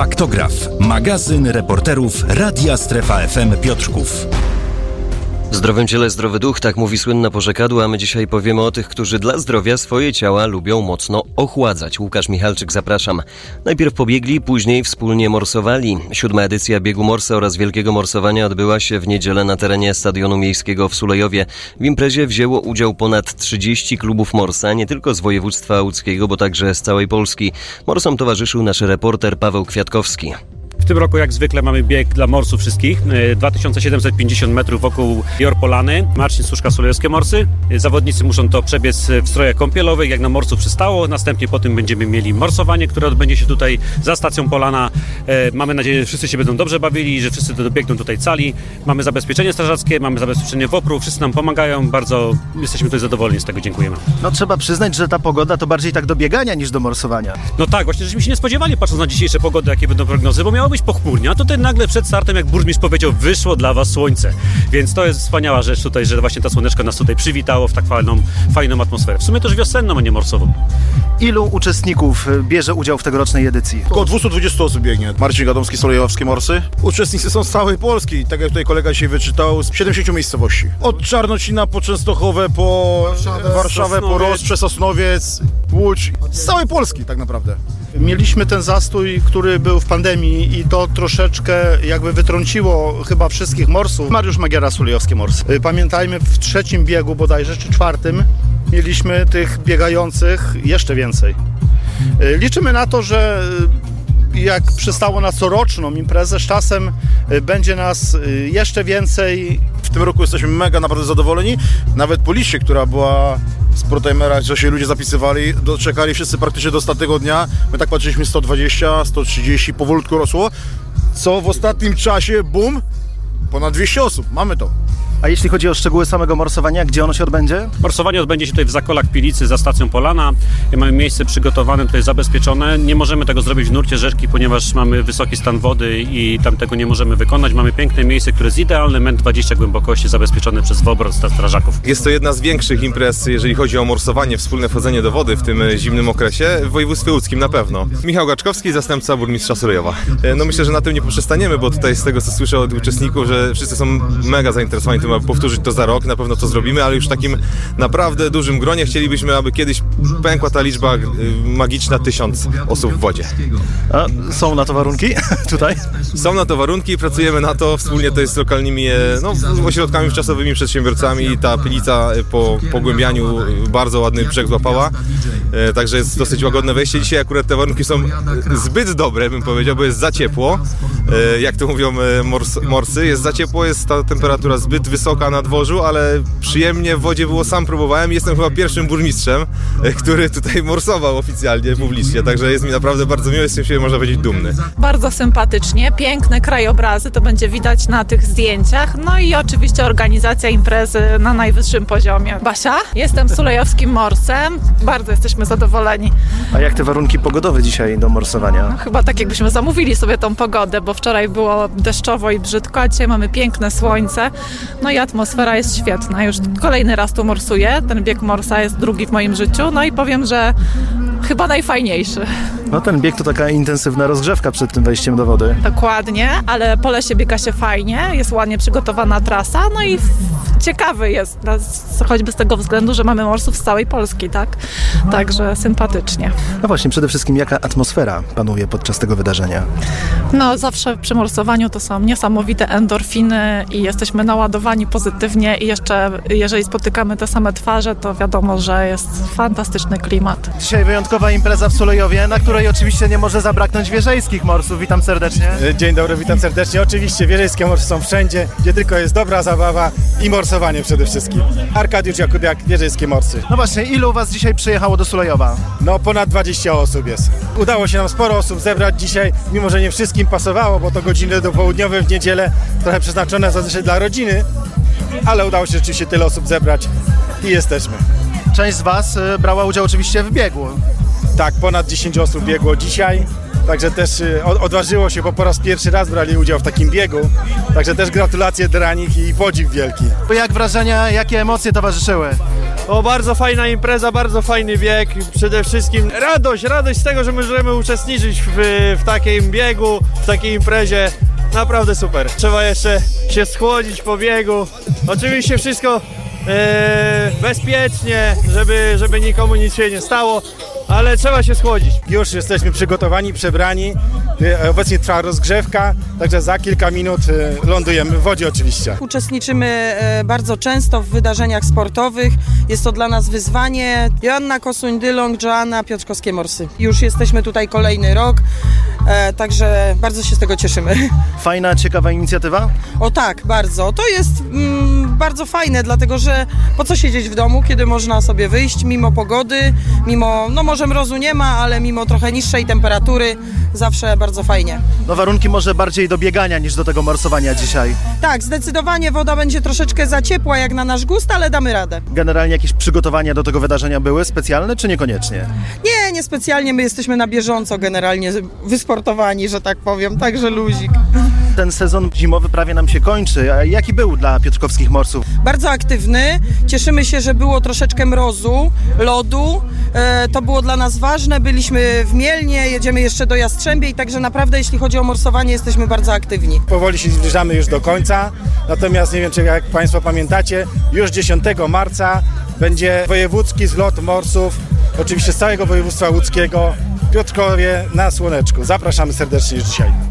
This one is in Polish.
Faktograf. Magazyn reporterów Radia Strefa FM Piotrków. W zdrowym ciele zdrowy duch, tak mówi słynne porzekadło, a my dzisiaj powiemy o tych, którzy dla zdrowia swoje ciała lubią mocno ochładzać. Łukasz Michalczyk, zapraszam. Najpierw pobiegli, później wspólnie morsowali. Siódma edycja biegu morsa oraz wielkiego morsowania odbyła się w niedzielę na terenie Stadionu Miejskiego w Sulejowie. W imprezie wzięło udział ponad 30 klubów morsa, nie tylko z województwa łódzkiego, bo także z całej Polski. Morsom towarzyszył nasz reporter Paweł Kwiatkowski. W tym roku jak zwykle mamy bieg dla morsów wszystkich. 2750 metrów wokół Jorpolany. Marcin Suszka Sulejowskie Morsy. Zawodnicy muszą to przebiec w strojach kąpielowych, jak na morsu przystało. Następnie po tym będziemy mieli morsowanie, które odbędzie się tutaj za stacją Polana. Mamy nadzieję, że wszyscy się będą dobrze bawili, że wszyscy dobiegną tutaj cali. Mamy zabezpieczenie strażackie, mamy zabezpieczenie WOPR-u, wszyscy nam pomagają. Bardzo jesteśmy tutaj zadowoleni z tego, dziękujemy. No trzeba przyznać, że ta pogoda to bardziej tak do biegania niż do morsowania. No tak, właśnie, żeśmy się nie spodziewali, patrząc na dzisiejsze pogody, jakie będą prognozy, bo miało być pochmurnie, a tutaj nagle przed startem, jak burmistrz powiedział, wyszło dla was słońce. Więc to jest wspaniała rzecz tutaj, że właśnie ta słoneczko nas tutaj przywitało w tak fajną, fajną atmosferę. W sumie też wiosenną, a nie morsową. Ilu uczestników bierze udział w tegorocznej edycji? Około 220 osób biegnie. Marcin Gadomski, Solejowskie Morsy. Uczestnicy są z całej Polski, tak jak tutaj kolega dzisiaj wyczytał, z 70 miejscowości. Od Czarnocina po Częstochowę, po Warszawę, Warszawę po Ross, przez Osnowiec, Łódź. Z całej Polski tak naprawdę. Mieliśmy ten zastój, który był w pandemii i to troszeczkę jakby wytrąciło chyba wszystkich morsów. Mariusz Magiera, Sulejowskie Morsy. Pamiętajmy, w trzecim biegu bodajże, czy czwartym, mieliśmy tych biegających jeszcze więcej. Liczymy na to, że jak przystało na coroczną imprezę, z czasem będzie nas jeszcze więcej. W tym roku jesteśmy mega naprawdę zadowoleni. Nawet po liście, która była z protimera, że się ludzie zapisywali, doczekali wszyscy praktycznie do ostatniego dnia. My tak patrzyliśmy 120, 130, powolutku rosło. Co w ostatnim czasie, bum, ponad 200 osób. Mamy to. A jeśli chodzi o szczegóły samego morsowania, gdzie ono się odbędzie? Morsowanie odbędzie się tutaj w Zakolach Pilicy za stacją Polana. Mamy miejsce przygotowane, tutaj zabezpieczone. Nie możemy tego zrobić w nurcie rzeczki, ponieważ mamy wysoki stan wody i tam tego nie możemy wykonać. Mamy piękne miejsce, które jest idealne, ment 20 głębokości, zabezpieczone przez WOBR strażaków. Jest to jedna z większych imprez, jeżeli chodzi o morsowanie, wspólne wchodzenie do wody w tym zimnym okresie, w województwie łódzkim na pewno. Michał Gaczkowski, zastępca burmistrza Sulejowa. No myślę, że na tym nie poprzestaniemy, bo tutaj z tego co słyszę od uczestników, że wszyscy są mega zainteresowani tym, powtórzyć to za rok, na pewno to zrobimy, ale już w takim naprawdę dużym gronie chcielibyśmy, aby kiedyś pękła ta liczba magiczna tysiąc osób w wodzie. A są na to warunki tutaj? Są na to warunki, pracujemy na to wspólnie to jest z lokalnymi no, ośrodkami wczasowymi, przedsiębiorcami. Ta pilica po pogłębianiu bardzo ładny brzeg złapała, także jest dosyć łagodne wejście. Dzisiaj akurat te warunki są zbyt dobre, bym powiedział, bo jest za ciepło. Jak to mówią mors, morsy, jest za ciepło, jest ta temperatura zbyt wysoka na dworzu, ale przyjemnie w wodzie było, sam próbowałem. Jestem chyba pierwszym burmistrzem, który tutaj morsował oficjalnie, publicznie, także jest mi naprawdę bardzo miło, jestem się, można powiedzieć, dumny. Bardzo sympatycznie, piękne krajobrazy, to będzie widać na tych zdjęciach, no i oczywiście organizacja imprezy na najwyższym poziomie. Basia, jestem Sulejowskim Morsem, bardzo jesteśmy zadowoleni. A jak te warunki pogodowe dzisiaj do morsowania? No, chyba tak jakbyśmy zamówili sobie tą pogodę, bo wczoraj było deszczowo i brzydko, a dzisiaj mamy piękne słońce, no i atmosfera jest świetna. Już kolejny raz tu morsuję. Ten bieg morsa jest drugi w moim życiu. No i powiem, że chyba najfajniejszy. No ten bieg to taka intensywna rozgrzewka przed tym wejściem do wody. Dokładnie, ale po lesie biega się fajnie, jest ładnie przygotowana trasa, no i ciekawy jest, choćby z tego względu, że mamy morsów z całej Polski, tak? Także sympatycznie. No właśnie, przede wszystkim jaka atmosfera panuje podczas tego wydarzenia? No zawsze przy morsowaniu to są niesamowite endorfiny i jesteśmy naładowani pozytywnie i jeszcze jeżeli spotykamy te same twarze, to wiadomo, że jest fantastyczny klimat. Dzisiaj wyjątkowa impreza w Sulejowie, na której oczywiście nie może zabraknąć wieżejskich morsów. Witam serdecznie. Dzień dobry, witam serdecznie. Oczywiście wieżejskie morsy są wszędzie, gdzie tylko jest dobra zabawa i morsowanie przede wszystkim. Arkadiusz Jakubiak, wieżejskie morsy. No właśnie, ilu was dzisiaj przyjechało do Sulejowa? No ponad 20 osób jest. Udało się nam sporo osób zebrać dzisiaj, mimo że nie wszystkim pasowało, bo to godziny dopołudniowe w niedzielę, trochę przeznaczone zazwyczaj dla rodziny, ale udało się rzeczywiście tyle osób zebrać i jesteśmy. Część z was brała udział oczywiście w biegu. Tak, ponad 10 osób biegło dzisiaj. Także też odważyło się, bo po raz pierwszy raz brali udział w takim biegu. Także też gratulacje dla nich i podziw wielki. Jak wrażenia, jakie emocje towarzyszyły? O, bardzo fajna impreza, bardzo fajny bieg. Przede wszystkim radość, radość z tego, że możemy uczestniczyć w, w takim biegu, w takiej imprezie. Naprawdę super. Trzeba jeszcze się schłodzić po biegu. Oczywiście wszystko e, bezpiecznie, żeby, żeby nikomu nic się nie stało, ale trzeba się schłodzić. Już jesteśmy przygotowani, przebrani. E, Obecnie trwa rozgrzewka, także za kilka minut e, lądujemy w wodzie oczywiście. Uczestniczymy e, bardzo często w wydarzeniach sportowych. Jest to dla nas wyzwanie. Joanna Kosuń-Dylong, Joanna Piotrkowskie-Morsy. Już jesteśmy tutaj kolejny rok, także bardzo się z tego cieszymy. Fajna, ciekawa inicjatywa? O tak, bardzo. To jest mm, bardzo fajne, dlatego że po co siedzieć w domu, kiedy można sobie wyjść mimo pogody, mimo, no może mrozu nie ma, ale mimo trochę niższej temperatury, zawsze bardzo fajnie. No warunki może bardziej do biegania niż do tego morsowania dzisiaj. Tak, zdecydowanie woda będzie troszeczkę za ciepła jak na nasz gust, ale damy radę. Generalnie jakieś przygotowania do tego wydarzenia były specjalne, czy niekoniecznie? Nie, niespecjalnie, my jesteśmy na bieżąco generalnie wysportowani, że tak powiem, także luzik. Ten sezon zimowy prawie nam się kończy. A jaki był dla piotrkowskich morsów? Bardzo aktywny, cieszymy się, że było troszeczkę mrozu, lodu, to było dla nas ważne, byliśmy w Mielnie, jedziemy jeszcze do Jastrzębiej, także naprawdę jeśli chodzi o morsowanie jesteśmy bardzo aktywni. Powoli się zbliżamy już do końca, natomiast nie wiem, czy jak Państwo pamiętacie, już 10 marca będzie wojewódzki zlot morsów, oczywiście z całego województwa łódzkiego, Piotrkowie na Słoneczku. Zapraszamy serdecznie już dzisiaj.